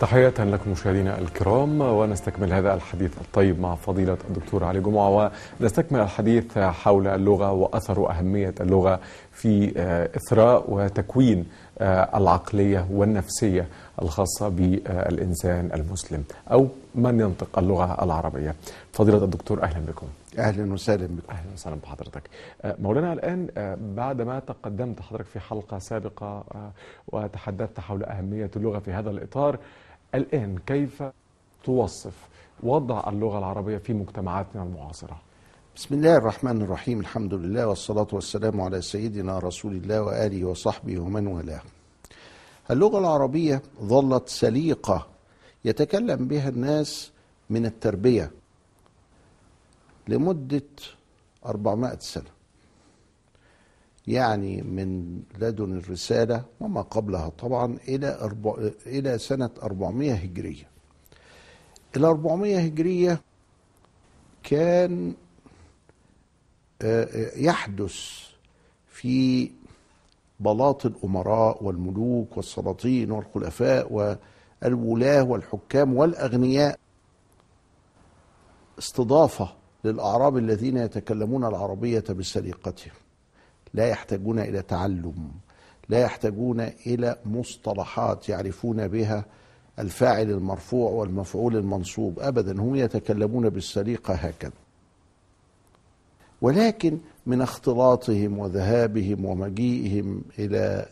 تحية لكم مشاهدينا الكرام ونستكمل هذا الحديث الطيب مع فضيلة الدكتور علي جمعة ونستكمل الحديث حول اللغة وأثر وأهمية اللغة في إثراء وتكوين العقلية والنفسية الخاصة بالإنسان المسلم أو من ينطق اللغة العربية. فضيلة الدكتور أهلا بكم. أهلا وسهلا بكم. أهلا وسهلا بحضرتك. مولانا الآن بعد ما تقدمت حضرتك في حلقة سابقة وتحدثت حول أهمية اللغة في هذا الإطار الآن كيف توصف وضع اللغة العربية في مجتمعاتنا المعاصرة؟ بسم الله الرحمن الرحيم الحمد لله والصلاة والسلام على سيدنا رسول الله وآله وصحبه ومن والاه. اللغة العربية ظلت سليقة يتكلم بها الناس من التربية لمدة 400 سنة. يعني من لدن الرسالة وما قبلها طبعا إلى أربع إلى سنة 400 هجرية. ال 400 هجرية كان يحدث في بلاط الأمراء والملوك والسلاطين والخلفاء والولاة والحكام والأغنياء. استضافة للأعراب الذين يتكلمون العربية بسليقتهم. لا يحتاجون إلى تعلم لا يحتاجون إلى مصطلحات يعرفون بها الفاعل المرفوع والمفعول المنصوب أبدا هم يتكلمون بالسليقة هكذا. ولكن من اختلاطهم وذهابهم ومجيئهم إلى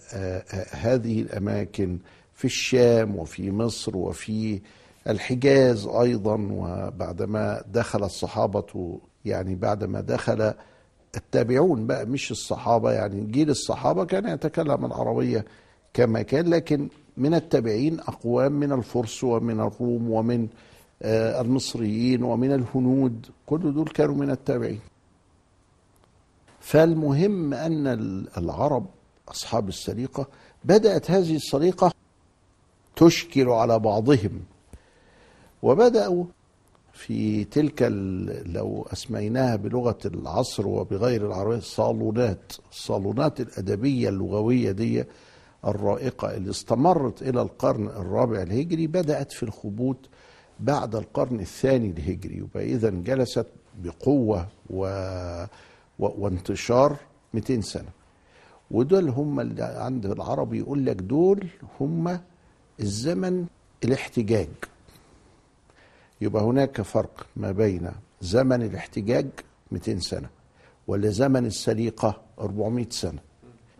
هذه الأماكن في الشام وفي مصر وفي الحجاز أيضا وبعدما دخل الصحابة يعني بعدما دخل التابعون بقى مش الصحابة يعني. جيل الصحابة كان يتكلم العربية كما كان لكن من التابعين أقوام من الفرس ومن الروم ومن المصريين ومن الهنود. كل دول كانوا من التابعين. فالمهم أن العرب أصحاب السليقه بدأت هذه السليقه تشكل على بعضهم وبدأوا في تلك لو أسميناها بلغة العصر وبغير العربية صالونات الصالونات الأدبية اللغوية دي الرائقة اللي استمرت إلى القرن الرابع الهجري بدأت في الخبوط بعد القرن الثاني الهجري اذا جلست بقوة و وانتشار 200 سنة. ودول هم اللي عند العرب يقول لك دول هم الزمن الاحتجاج. يبقى هناك فرق ما بين زمن الاحتجاج 200 سنة ولا زمن السليقة 400 سنة.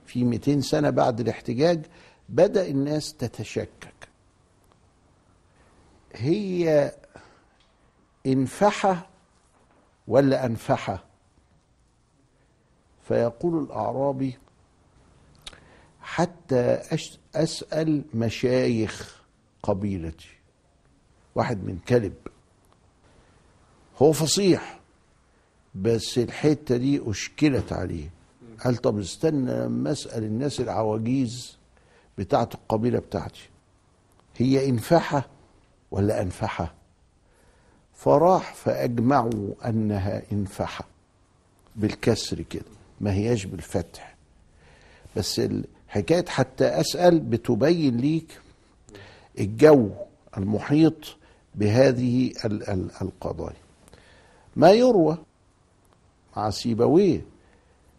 في 200 سنة بعد الاحتجاج بدأ الناس تتشكك. هي انفحة ولا أنفحة؟ فيقول الأعرابي حتى أسأل مشايخ قبيلتي. واحد من كلب. هو فصيح بس الحتة دي أشكلت عليه. قال طب استنى لما أسأل الناس العواجيز بتاعت القبيلة بتاعتي. هي انفحة ولا أنفحة؟ فراح فأجمعوا أنها انفحة بالكسر كده ما هياش بالفتح. بس حكاية حتى أسأل بتبين ليك الجو المحيط بهذه القضايا. ما يروى مع سيبويه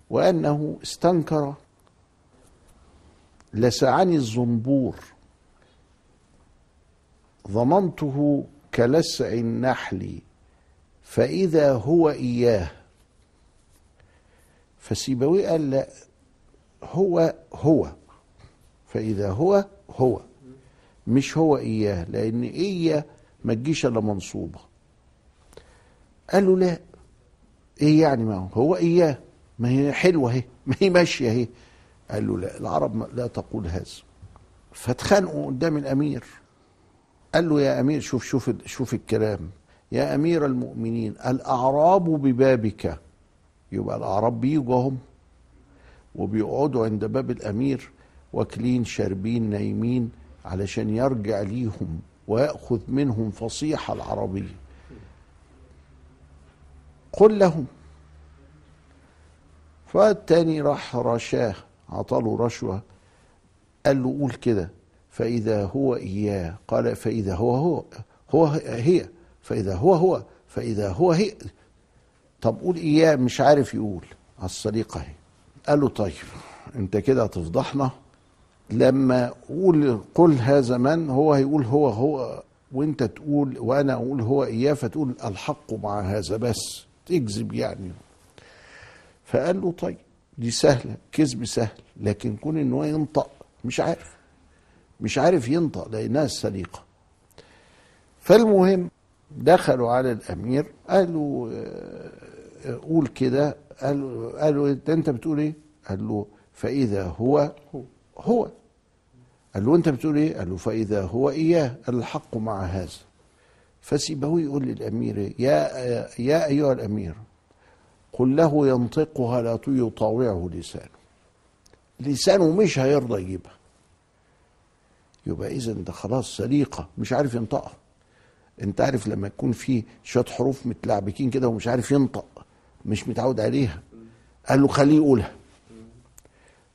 وأنه استنكر لسعني الزنبور. ظننته كلسع النحل فإذا هو إياه. فسيبويه قال لا هو هو. فإذا هو هو. مش هو إياه لأن إياه ما تجيش إلا منصوبة. قال له لا. إيه يعني ما هو؟ إياه. ما هي حلوة أهي. ما هي ماشية أهي. قال له لا. العرب لا تقول هذا. فاتخانقوا قدام الأمير. قال له يا أمير شوف شوف شوف الكلام. يا أمير المؤمنين الأعراب ببابك. يبقى الأعراب بيجوا هم وبيقعدوا عند باب الأمير واكلين شاربين نايمين علشان يرجع ليهم. ويأخذ منهم فصيحه العربيه قل لهم. فالتاني راح رشاه عطاله رشوة قال له قول كده فإذا هو إياه. قال فإذا هو هو هو هي فإذا هو هو فإذا هو هي. طب قول إياه مش عارف يقول. على السليقة أهي. قال له طيب أنت كده هتفضحنا. لما قول قل هذا من هو هيقول هو هو وأنت تقول وأنا أقول هو إياه فتقول الحق مع هذا بس. تكذب يعني. فقال له طيب دي سهلة كذب سهل لكن كون إن هو ينطق مش عارف. مش عارف ينطق لأنها السليقة. فالمهم دخلوا على الأمير قالوا آه، قول كده. قالوا قالوا أنت بتقول إيه؟ قال له فإذا هو هو قال له أنت بتقول إيه؟ قال له فإذا هو إياه الحق مع هذا. فسيبويه يقول للأمير؟ يا يا أيها الأمير قل له ينطقها لا يطاوعه لسانه. لسانه مش هيرضى يجيبها. يبقى إذا ده خلاص سليقة مش عارف ينطقها. أنت عارف لما يكون في شوية حروف متلعبكين كده ومش عارف ينطق مش متعود عليها. قال له خليه يقولها.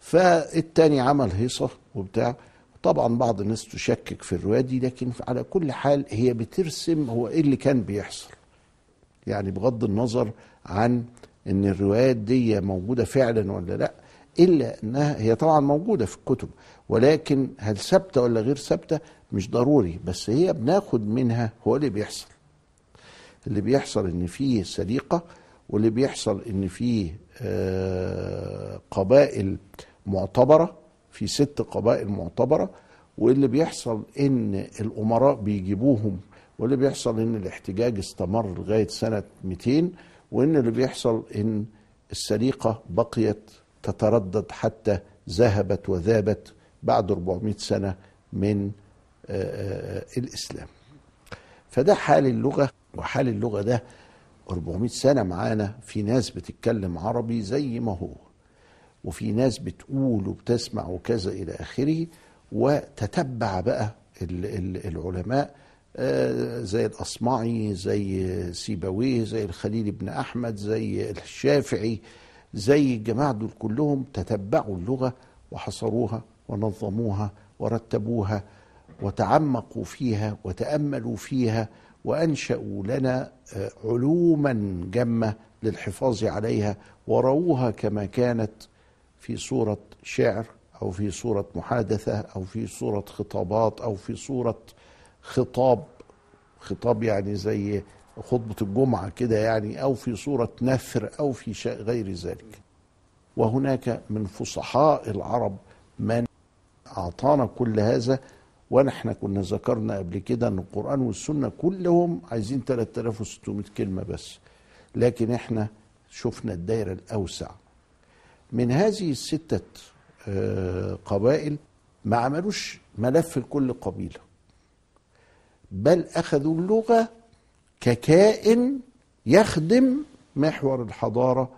فالتاني عمل هيصة وبتاع. طبعا بعض الناس تشكك في الرواية دي لكن على كل حال هي بترسم هو إيه اللي كان بيحصل. يعني بغض النظر عن إن الروايات دي موجودة فعلا ولا لأ إلا إنها هي طبعا موجودة في الكتب ولكن هل ثابتة ولا غير ثابتة مش ضروري بس هي بناخد منها هو اللي بيحصل. اللي بيحصل إن فيه سليقه واللي بيحصل إن فيه آه، قبائل معتبرة في ست قبائل معتبرة واللي بيحصل إن الأمراء بيجيبوهم واللي بيحصل إن الاحتجاج استمر لغاية سنة 200 وإن اللي بيحصل إن السليقه بقيت تتردد حتى ذهبت وذابت بعد 400 سنة من آه، آه، الإسلام. فده حال اللغة وحال اللغة ده 400 سنة معانا في ناس بتتكلم عربي زي ما هو. وفي ناس بتقول وبتسمع وكذا إلى آخره وتتبع بقى ال- ال- العلماء آه، زي الأصمعي زي سيبويه زي الخليل بن أحمد زي الشافعي زي الجماعة دول كلهم تتبعوا اللغة وحصروها ونظموها ورتبوها وتعمقوا فيها وتأملوا فيها وأنشأوا لنا آه، علوما جمه للحفاظ عليها ورووها كما كانت في صورة شعر أو في صورة محادثة أو في صورة خطابات أو في صورة خطاب خطاب يعني زي خطبة الجمعة كده يعني أو في صورة نثر أو في شيء غير ذلك. وهناك من فصحاء العرب من أعطانا كل هذا ونحن كنا ذكرنا قبل كده أن القرآن والسنة كلهم عايزين 3600 كلمة بس. لكن إحنا شفنا الدائرة الأوسع. من هذه الستة آه، قبائل ما عملوش ملف لكل قبيلة بل أخذوا اللغة ككائن يخدم محور الحضارة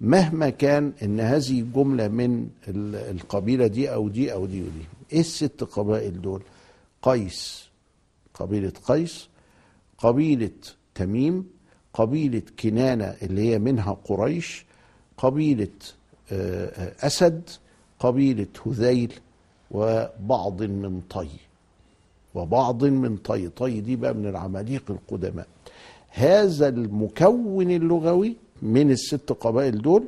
مهما كان إن هذه جملة من ال- القبيلة دي أو دي أو دي ودي إيه الست قبائل دول؟ قيس قبيلة قيس قبيلة تميم قبيلة كنانة اللي هي منها قريش قبيلة أسد قبيلة هذيل وبعض من طي. وبعض من طي. طي دي بقى من العماليق القدماء. هذا المكون اللغوي من الست قبائل دول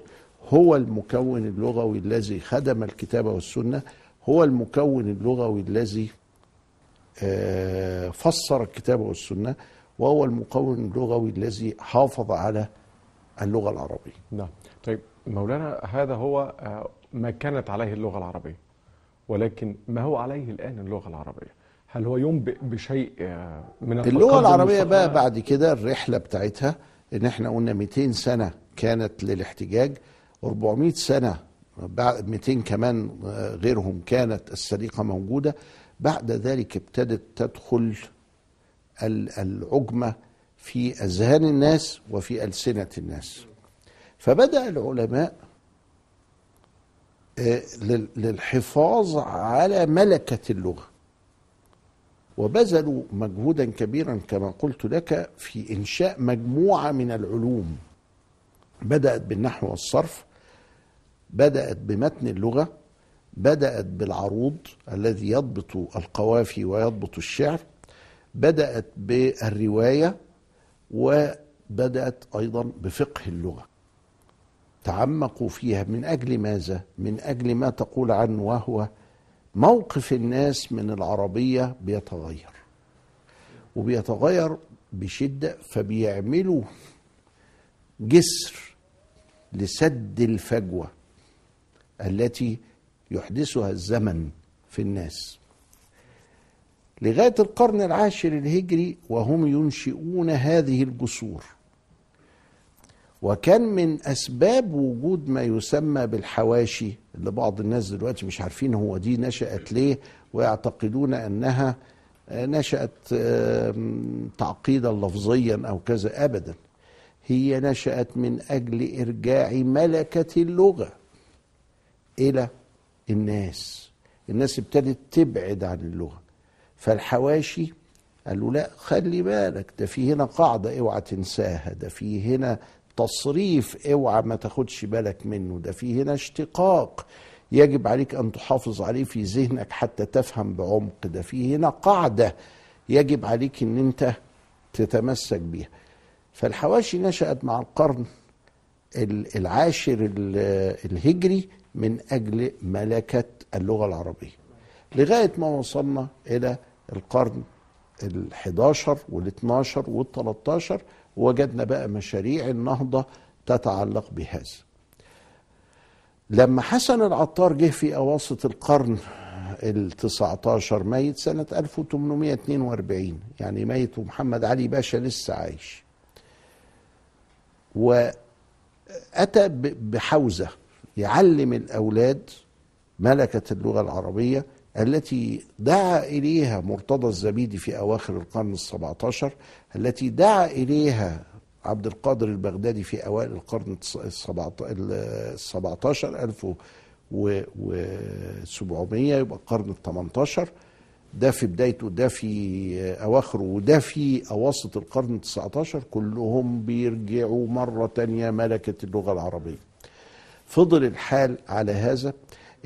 هو المكون اللغوي الذي خدم الكتاب والسنة هو المكون اللغوي الذي آه، فسر الكتاب والسنة وهو المكون اللغوي الذي حافظ على اللغة العربية. نعم. طيب مولانا هذا هو آه، ما كانت عليه اللغة العربية ولكن ما هو عليه الآن اللغة العربية؟ هل هو ينبئ بشيء آه، من اللغة التقدم العربية بقى؟ بعد كده الرحلة بتاعتها إن إحنا قلنا 200 سنة كانت للاحتجاج 400 سنة بعد 200 كمان آه، غيرهم كانت السليقة موجودة. بعد ذلك ابتدت تدخل ال- العجمة في أذهان الناس وفي ألسنة الناس. فبدأ العلماء آه، لل- للحفاظ على ملكة اللغة. وبذلوا مجهودا كبيرا كما قلت لك في إنشاء مجموعة من العلوم. بدأت بالنحو والصرف بدأت بمتن اللغة بدأت بالعروض الذي يضبط القوافي ويضبط الشعر بدأت بالرواية وبدأت أيضا بفقه اللغة. تعمقوا فيها من أجل ماذا؟ من أجل ما تقول عنه وهو موقف الناس من العربية بيتغير. وبيتغير بشدة فبيعملوا جسر لسد الفجوة التي يحدثها الزمن في الناس. لغاية القرن العاشر الهجري وهم ينشئون هذه الجسور. وكان من أسباب وجود ما يسمى بالحواشي اللي بعض الناس دلوقتي مش عارفين هو دي نشأت ليه ويعتقدون أنها نشأت تعقيدا لفظيا أو كذا أبدا. هي نشأت من أجل إرجاع ملكة اللغة إلى الناس. الناس ابتدت تبعد عن اللغة. فالحواشي قالوا لا خلي بالك ده في هنا قاعدة اوعى تنساها ده في هنا تصريف اوعى ما تاخدش بالك منه ده في هنا اشتقاق يجب عليك أن تحافظ عليه في ذهنك حتى تفهم بعمق ده في هنا قاعدة يجب عليك إن أنت تتمسك بيها. فالحواشي نشأت مع القرن العاشر الهجري من أجل ملكة اللغة العربية. لغاية ما وصلنا إلى القرن ال11 وال12 وال13 وجدنا بقى مشاريع النهضة تتعلق بهذا. لما حسن العطار جه في أواسط القرن ال19 ميت سنة 1842 يعني ميت ومحمد علي باشا لسه عايش. وأتى بحوزة يعلم الأولاد ملكة اللغة العربية التي دعا إليها مرتضى الزبيدي في أواخر القرن السبعتاشر التي دعا إليها عبد القادر البغدادي في أوائل القرن السبعتاشر ألف وسبعمية يبقى القرن الثمنتاشر ده في بدايته ده في أواخره وده في أواسط القرن التسعتاشر. كلهم بيرجعوا مرة تانية ملكة اللغة العربية. فضل الحال على هذا.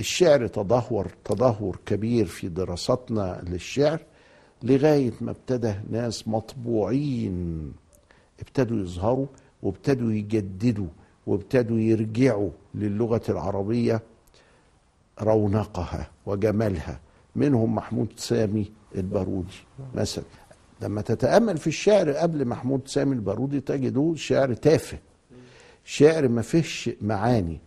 الشعر تدهور تدهور كبير في دراستنا للشعر لغاية ما ابتدى ناس مطبوعين ابتدوا يظهروا وابتدوا يجددوا وابتدوا يرجعوا للغة العربية رونقها وجمالها. منهم محمود سامي البارودي مثلا. لما تتأمل في الشعر قبل محمود سامي البارودي تجده شعر تافه. شعر ما فيش معاني.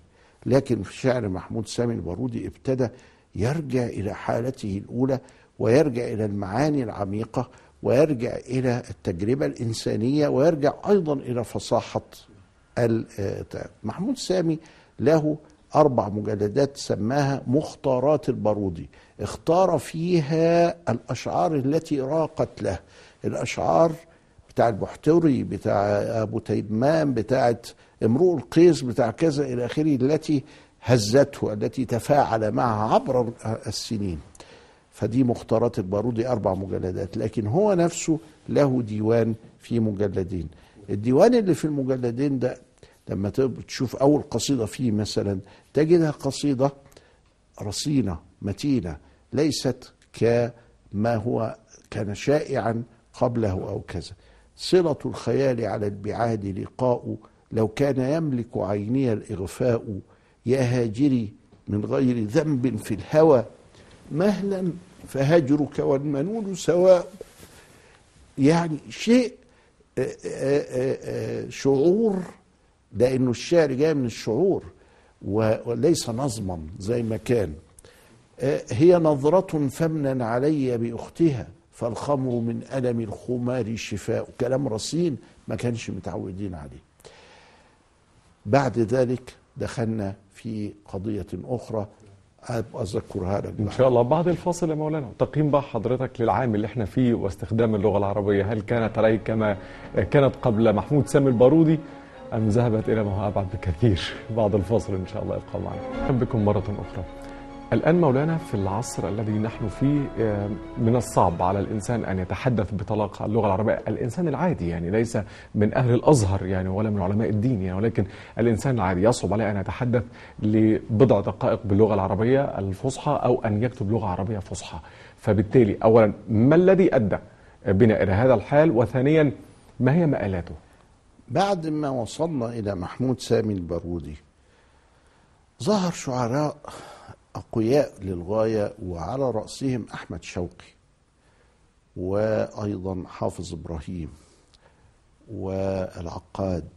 لكن في شعر محمود سامي البارودي ابتدى يرجع إلى حالته الأولى ويرجع إلى المعاني العميقة ويرجع إلى التجربة الإنسانية ويرجع أيضا إلى فصاحة محمود سامي له أربع مجلدات سماها مختارات البارودي اختار فيها الأشعار التي راقت له الأشعار بتاع البحتري بتاع أبو تيمام بتاعت امرؤ القيس بتاع كذا إلى آخره التي هزته التي تفاعل معها عبر السنين. فدي مختارات البارودي أربع مجلدات لكن هو نفسه له ديوان في مجلدين. الديوان اللي في المجلدين ده لما تشوف أول قصيدة فيه مثلا تجدها قصيدة رصينة متينة ليست كما هو كان شائعا قبله أو كذا. صلة الخيال على البعاد لقاء لو كان يملك عيني الإغفاء يا هاجري من غير ذنب في الهوى مهلا فهجرك والمنون سواء. يعني شيء شعور لأنه الشعر جاي من الشعور وليس نظما زي ما كان. هي نظرة فمنا علي بأختها فالخمر من ألم الخمار شفاء. كلام رصين ما كانش متعودين عليه. بعد ذلك دخلنا في قضية أخرى. أذكرها لك إن شاء الله. بعد الفاصل يا مولانا. تقييم بقى حضرتك للعام اللي إحنا فيه واستخدام اللغة العربية. هل كانت عليه كما كانت قبل محمود سامي البارودي؟ أم ذهبت إلى ما هو أبعد بكثير بعد الفاصل إن شاء الله ابقوا معنا. بكم مرة أخرى. الآن مولانا في العصر الذي نحن فيه آه، من الصعب على الإنسان أن يتحدث بطلاقة اللغة العربية. الإنسان العادي يعني ليس من أهل الأزهر يعني ولا من علماء الدين يعني ولكن الإنسان العادي. يصعب عليه أن يتحدث لبضع دقائق باللغة العربية الفصحى أو أن يكتب لغة عربية فصحى. فبالتالي أولا ما الذي أدى بنا إلى هذا الحال؟ وثانيا ما هي مآلاته؟ بعد ما وصلنا إلى محمود سامي البارودي ظهر شعراء أقوياء للغاية وعلى رأسهم أحمد شوقي وأيضا حافظ إبراهيم والعقاد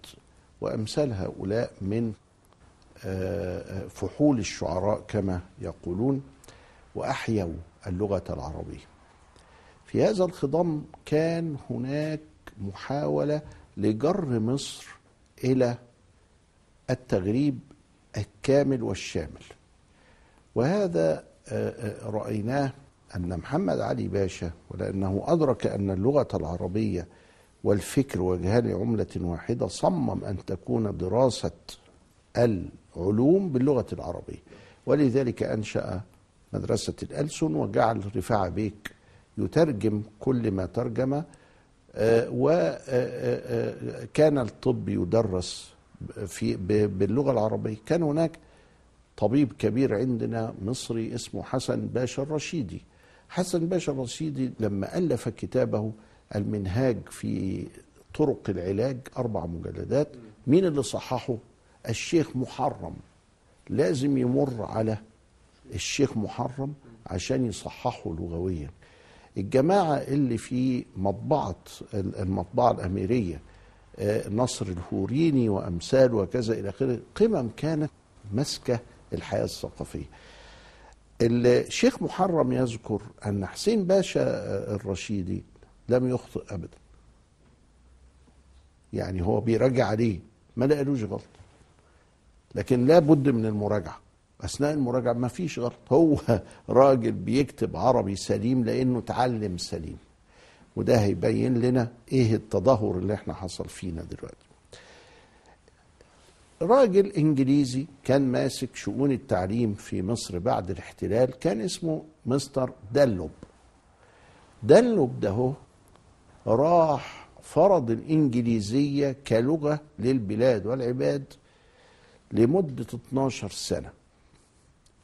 وأمثال هؤلاء من آه، فحول الشعراء كما يقولون وأحيوا اللغة العربية. في هذا الخضم كان هناك محاولة لجر مصر إلى التغريب الكامل والشامل. وهذا آه، آه، رأيناه أن محمد علي باشا ولأنه أدرك أن اللغة العربية والفكر وجهان عملة واحدة صمم أن تكون دراسة العلوم باللغة العربية. ولذلك أنشأ مدرسة الألسن وجعل رفاعة بيك يترجم كل ما ترجم وكان الطب يدرس في باللغة العربية. كان هناك طبيب كبير عندنا مصري اسمه حسن باشا الرشيدي. حسن باشا الرشيدي لما ألف كتابه المنهاج في طرق العلاج أربع مجلدات مين اللي صححه؟ الشيخ محرم. لازم يمر على الشيخ محرم عشان يصححه لغويا. الجماعة اللي في مطبعة المطبعة الأميرية آه، نصر الهوريني وأمثاله وكذا إلى آخره قمم كانت ماسكة الحياة الثقافية. الشيخ محرم يذكر أن حسين باشا آه، الرشيدي لم يخطئ أبدا. يعني هو بيراجع عليه ما لقالوش غلط. لكن لا بد من المراجعة. أثناء المراجعة ما فيش غلط. هو راجل بيكتب عربي سليم لأنه اتعلم سليم. وده هيبين لنا إيه التدهور اللي إحنا حصل فينا دلوقتي. راجل إنجليزي كان ماسك شؤون التعليم في مصر بعد الاحتلال كان اسمه مستر دلوب. دلوب ده راح فرض الإنجليزية كلغة للبلاد والعباد لمدة 12 سنة.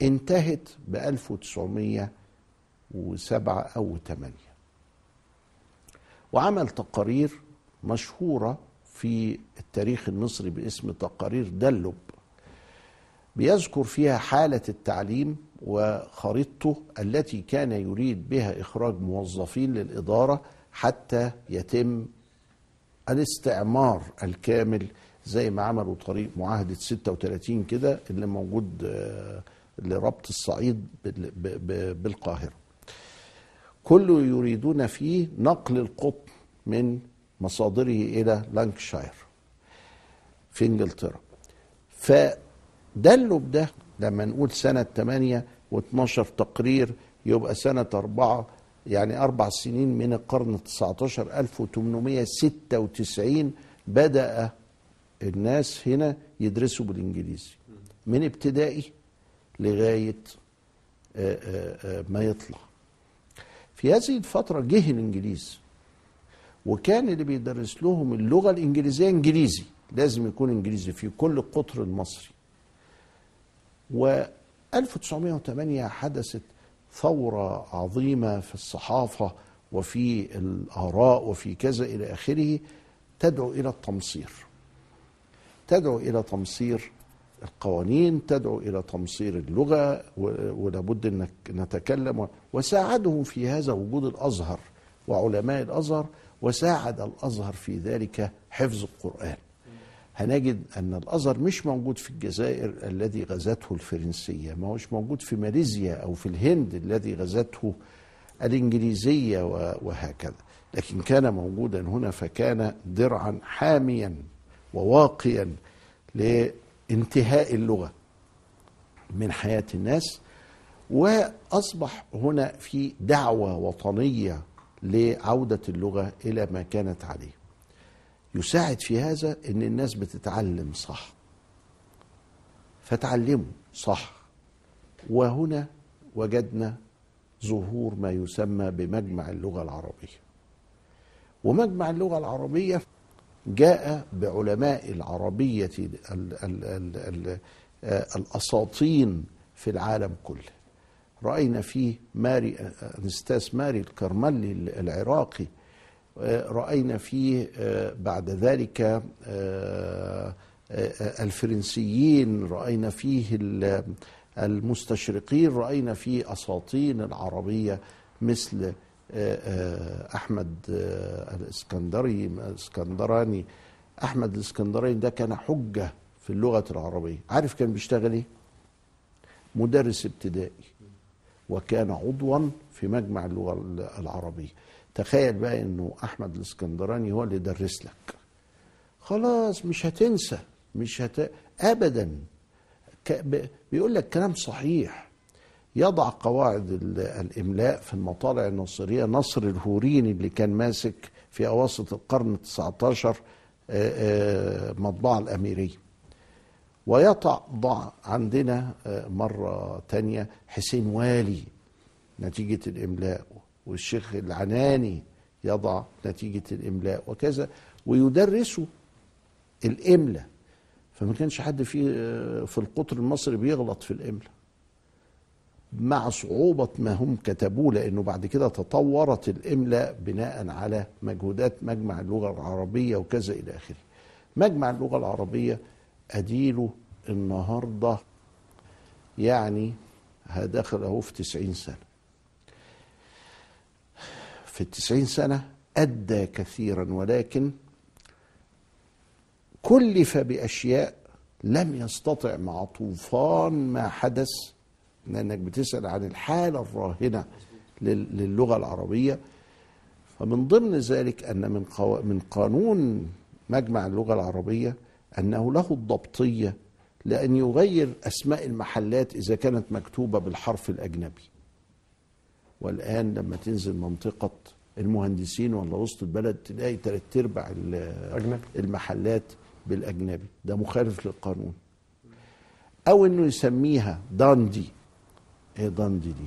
انتهت ب 1907 أو 8 وعمل تقارير مشهورة في التاريخ المصري باسم تقارير دلب بيذكر فيها حالة التعليم وخريطته التي كان يريد بها إخراج موظفين للإدارة حتى يتم الاستعمار الكامل زي ما عملوا طريق معاهدة 36 كده اللي موجود آه، لربط الصعيد بال- ب- ب- بالقاهرة. كله يريدون فيه نقل القطن من مصادره إلى لانكشاير في إنجلترا. فدلب ده لما نقول سنة 8 و12 تقرير يبقى سنة 4 يعني أربع سنين من القرن ال 19 1896 بدأ الناس هنا يدرسوا بالإنجليزي من ابتدائي لغاية آه، آه، آه، ما يطلع. في هذه الفترة جه الإنجليز. وكان اللي بيدرس لهم اللغة الإنجليزية إنجليزي. لازم يكون إنجليزي في كل القطر المصري. و 1908 حدثت ثورة عظيمة في الصحافة وفي الآراء وفي كذا إلى آخره تدعو إلى التمصير. تدعو إلى تمصير القوانين تدعو إلى تمصير اللغة و- ولابد أن نتكلم. وساعدهم في هذا وجود الأزهر وعلماء الأزهر وساعد الأزهر في ذلك حفظ القرآن. هنجد أن الأزهر مش موجود في الجزائر الذي غزته الفرنسية ما هوش موجود في ماليزيا أو في الهند الذي غزته الإنجليزية و- وهكذا. لكن كان موجودا هنا فكان درعا حاميا وواقيا لانتهاء اللغة من حياة الناس وأصبح هنا في دعوة وطنية لعودة اللغة إلى ما كانت عليه. يساعد في هذا إن الناس بتتعلم صح. فتعلموا صح. وهنا وجدنا ظهور ما يسمى بمجمع اللغة العربية. ومجمع اللغة العربية جاء بعلماء العربية ال ال ال ال الأساطين في العالم كله. رأينا فيه ماري أنستاس ماري الكرملي العراقي رأينا فيه بعد ذلك الفرنسيين رأينا فيه المستشرقين رأينا فيه أساطين العربية مثل أحمد الإسكندري الإسكندراني أحمد الإسكندراني ده كان حجة في اللغة العربية. عارف كان بيشتغل إيه؟ مدرس ابتدائي. وكان عضوا في مجمع اللغة العربية. تخيل بقى إنه أحمد الإسكندراني هو اللي درس لك. خلاص مش هتنسى مش هت... ابدا. بيقول لك كلام صحيح. يضع قواعد الإملاء في المطالع النصريه نصر الهوريني اللي كان ماسك في أواسط القرن ال19 مطبعة الأميرية. ويطع عندنا مرة تانية حسين والي نتيجة الإملاء والشيخ العناني يضع نتيجة الإملاء وكذا ويدرسوا الإملاء فما كانش حد في في القطر المصري بيغلط في الإملاء مع صعوبة ما هم كتبوه لأنه بعد كده تطورت الإملاء بناء على مجهودات مجمع اللغة العربية وكذا إلى آخره. مجمع اللغة العربية أديله النهاردة يعني داخل أهو في تسعين سنة في التسعين سنة أدى كثيرا ولكن كلف بأشياء لم يستطع مع طوفان ما حدث لأنك بتسأل عن الحالة الراهنة للغة العربية فمن ضمن ذلك أن من. من قانون مجمع اللغة العربية أنه له الضبطية لأن يغير أسماء المحلات إذا كانت مكتوبة بالحرف الأجنبي. والآن لما تنزل منطقة المهندسين ولا وسط البلد تلاقي ثلاث أرباع المحلات بالأجنبي. ده مخالف للقانون. أو إنه يسميها داندي. إيه داندي دي؟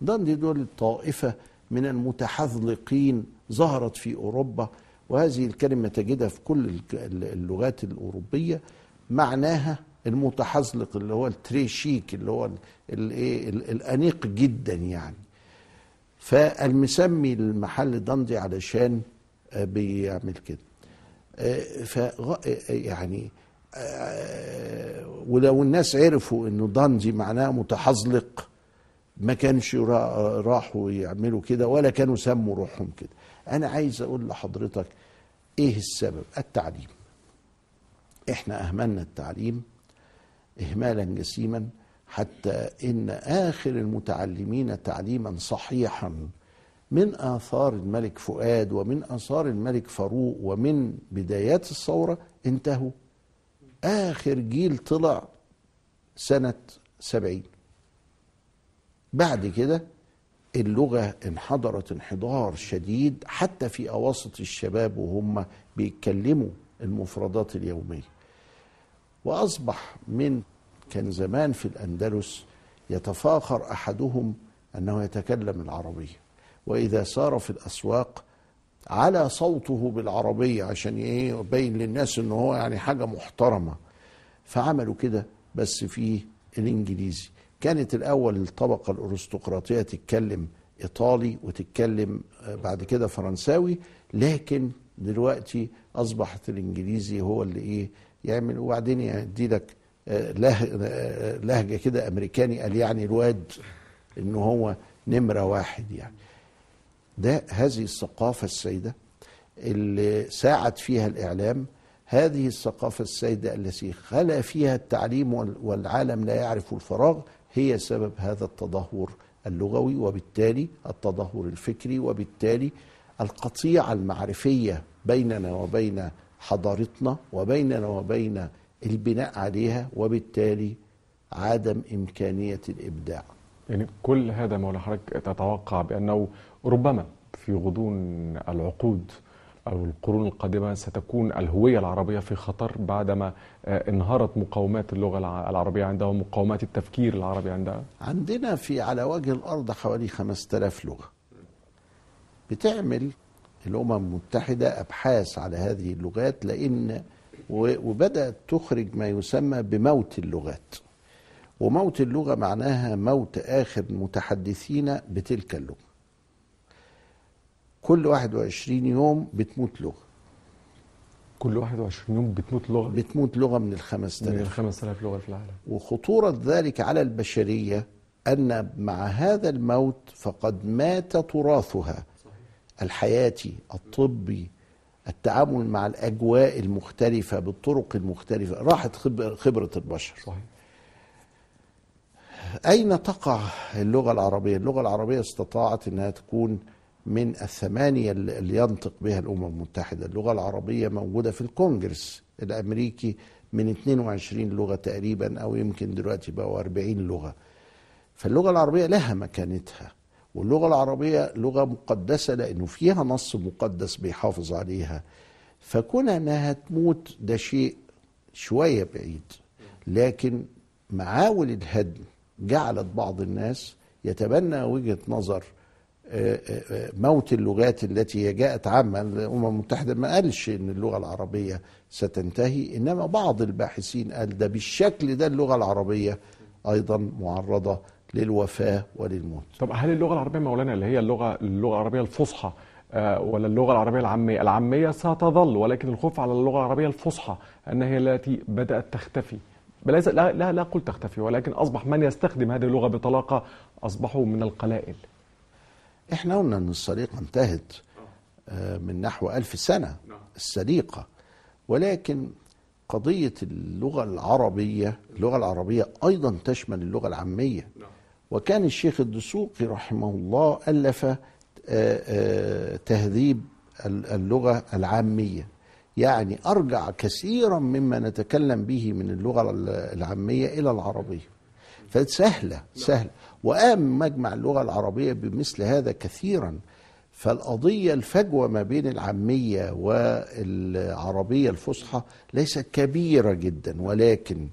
داندي دول طائفة من المتحذلقين ظهرت في أوروبا وهذه الكلمة تجدها في كل اللغات الأوروبية معناها المتحذلق اللي هو التريشيك اللي هو الايه الأنيق جدا يعني. فالمسمي المحل دندي علشان بيعمل كده. ف يعني ولو الناس عرفوا إنه دندي معناه متحزلق ما كانش راحوا يعملوا كده ولا كانوا سموا روحهم كده. أنا عايز أقول لحضرتك إيه السبب؟ التعليم. إحنا أهملنا التعليم اهمالا جسيما حتى إن آخر المتعلمين تعليما صحيحا من آثار الملك فؤاد ومن آثار الملك فاروق ومن بدايات الثورة انتهوا. آخر جيل طلع سنة سبعين. بعد كده اللغة انحدرت انحدار شديد حتى في أواسط الشباب وهم بيتكلموا المفردات اليومية. وأصبح من كان زمان في الأندلس يتفاخر أحدهم أنه يتكلم العربية. وإذا سار في الأسواق على صوته بالعربية عشان يبين للناس أنه هو يعني حاجة محترمة. فعملوا كده بس في الإنجليزي. كانت الأول الطبقة الأرستقراطية تتكلم إيطالي وتتكلم بعد كده فرنساوي لكن دلوقتي أصبحت الإنجليزي هو اللي إيه يعمل وبعدين يدي لك لهجة كده أمريكاني قال يعني الواد إن هو نمرة واحد يعني. ده هذه الثقافة السيدة اللي ساعد فيها الإعلام هذه الثقافة السيدة التي خلا فيها التعليم والعالم لا يعرف الفراغ هي سبب هذا التدهور اللغوي وبالتالي التدهور الفكري وبالتالي القطيعة المعرفية بيننا وبين حضارتنا وبيننا وبين البناء عليها وبالتالي عدم إمكانية الإبداع. يعني كل هذا مولا حضرتك تتوقع بأنه ربما في غضون العقود أو القرون القادمة ستكون الهوية العربية في خطر بعدما آه، انهارت مقومات اللغة الع- العربية عندها ومقومات التفكير العربي عندها. عندنا في على وجه الأرض حوالي 5000 لغة. بتعمل الأمم المتحدة أبحاث على هذه اللغات لأن وبدأت تخرج ما يسمى بموت اللغات. وموت اللغة معناها موت آخر المتحدثين بتلك اللغة. كل 21 يوم بتموت لغة. كل 21 يوم بتموت لغة. بتموت لغة من من الخمس ال تلاف 5000 لغة في العالم. وخطورة ذلك على البشرية أن مع هذا الموت فقد مات تراثها. الحياتي الطبي التعامل مع الأجواء المختلفة بالطرق المختلفة. راحت خبر- خبرة البشر. صحيح. أين تقع اللغة العربية؟ اللغة العربية استطاعت أنها تكون من الثمانية اللي ينطق بها الأمم المتحدة. اللغة العربية موجودة في الكونجرس الأمريكي من 22 لغة تقريبا أو يمكن دلوقتي بقوا 40 لغة. فاللغة العربية لها مكانتها واللغة العربية لغة مقدسة لأنه فيها نص مقدس بيحافظ عليها. فكون أنها تموت ده شيء شوية بعيد لكن معاول الهدم جعلت بعض الناس يتبنى وجهة نظر موت اللغات التي جاءت عامة الأمم المتحدة ما قالش إن اللغة العربية ستنتهي إنما بعض الباحثين قال ده بالشكل ده اللغة العربية أيضا معرضة للوفاة وللموت. طب هل اللغة العربية مولانا اللي هي اللغة اللغة العربية الفصحى آه، ولا اللغة العربية العامية العامية ستظل ولكن الخوف على اللغة العربية الفصحى أنها هي التي بدأت تختفي؟ لا لا لا قل تختفي ولكن أصبح من يستخدم هذه اللغة بطلاقة أصبحوا من القلائل. إحنا قلنا إن السرقة انتهت آه، من نحو ألف سنة السرقة ولكن قضية اللغة العربية اللغة العربية أيضا تشمل اللغة العامية. وكان الشيخ الدسوقي رحمه الله ألف آه، آه، تهذيب ال- اللغة العامية. يعني أرجع كثيرا مما نتكلم به من اللغة العامية إلى العربية. فسهلة سهلة. وقام مجمع اللغة العربية بمثل هذا كثيرا. فالقضية الفجوة ما بين العامية والعربية الفصحى ليست كبيرة جدا ولكن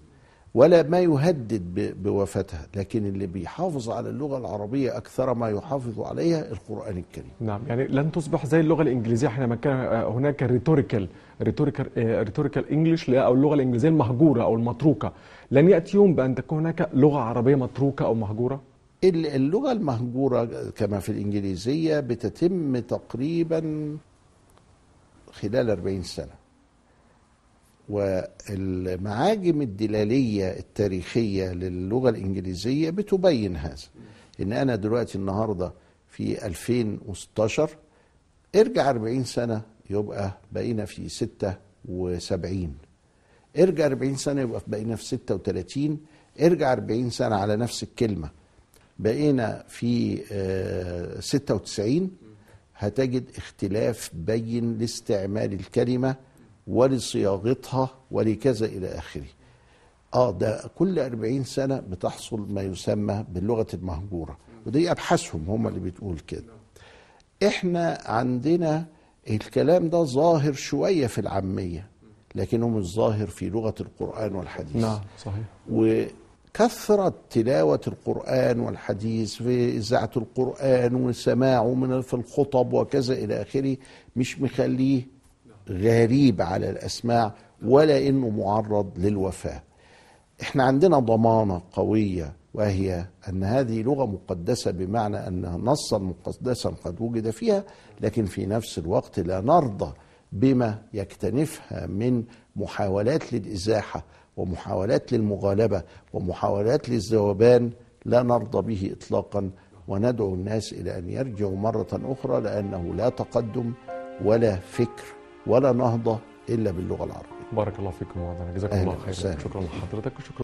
ولا ما يهدد بوفاتها. لكن اللي بيحافظ على اللغة العربية أكثر ما يحافظ عليها القرآن الكريم. نعم يعني لن تصبح زي اللغة الإنجليزية حينما كان آه، هناك rhetorical rhetorical rhetorical English أو اللغة الإنجليزية المهجورة أو المتروكة. لن يأتي يوم بأن تكون هناك لغة عربية متروكة أو مهجورة؟ ال- اللغة المهجورة كما في الإنجليزية بتتم تقريبا خلال 40 سنة. والمعاجم الدلالية التاريخية للغة الإنجليزية بتبين هذا. إن أنا دلوقتي النهاردة في 2016 ارجع 40 سنة يبقى بقينا في 76 ارجع 40 سنة يبقى بقينا في 36 ارجع 40 سنة على نفس الكلمة. بقينا في آه، 96 هتجد اختلاف بين لاستعمال الكلمة ولصياغتها ولكذا إلى آخره. آه ده كل 40 سنة بتحصل ما يسمى باللغة المهجورة ودي أبحاثهم هم اللي بتقول كده. إحنا عندنا الكلام ده ظاهر شوية في العامية لكنه مش ظاهر في لغة القرآن والحديث. نعم صحيح. وكثرة تلاوة القرآن والحديث في إذاعة القرآن وسماعه من في الخطب وكذا إلى آخره مش مخليه غريب على الأسماع ولا إنه معرض للوفاة. إحنا عندنا ضمانة قوية وهي أن هذه لغة مقدسة بمعنى أنها نصا مقدسا قد وجد فيها لكن في نفس الوقت لا نرضى بما يكتنفها من محاولات للإزاحة ومحاولات للمغالبة ومحاولات للذوبان لا نرضى به إطلاقا وندعو الناس إلى أن يرجعوا مرة أخرى لأنه لا تقدم ولا فكر ولا نهضة إلا باللغة العربية. بارك الله فيكم مولانا جزاكم الله خيرا. شكرا لحضرتك وشكرا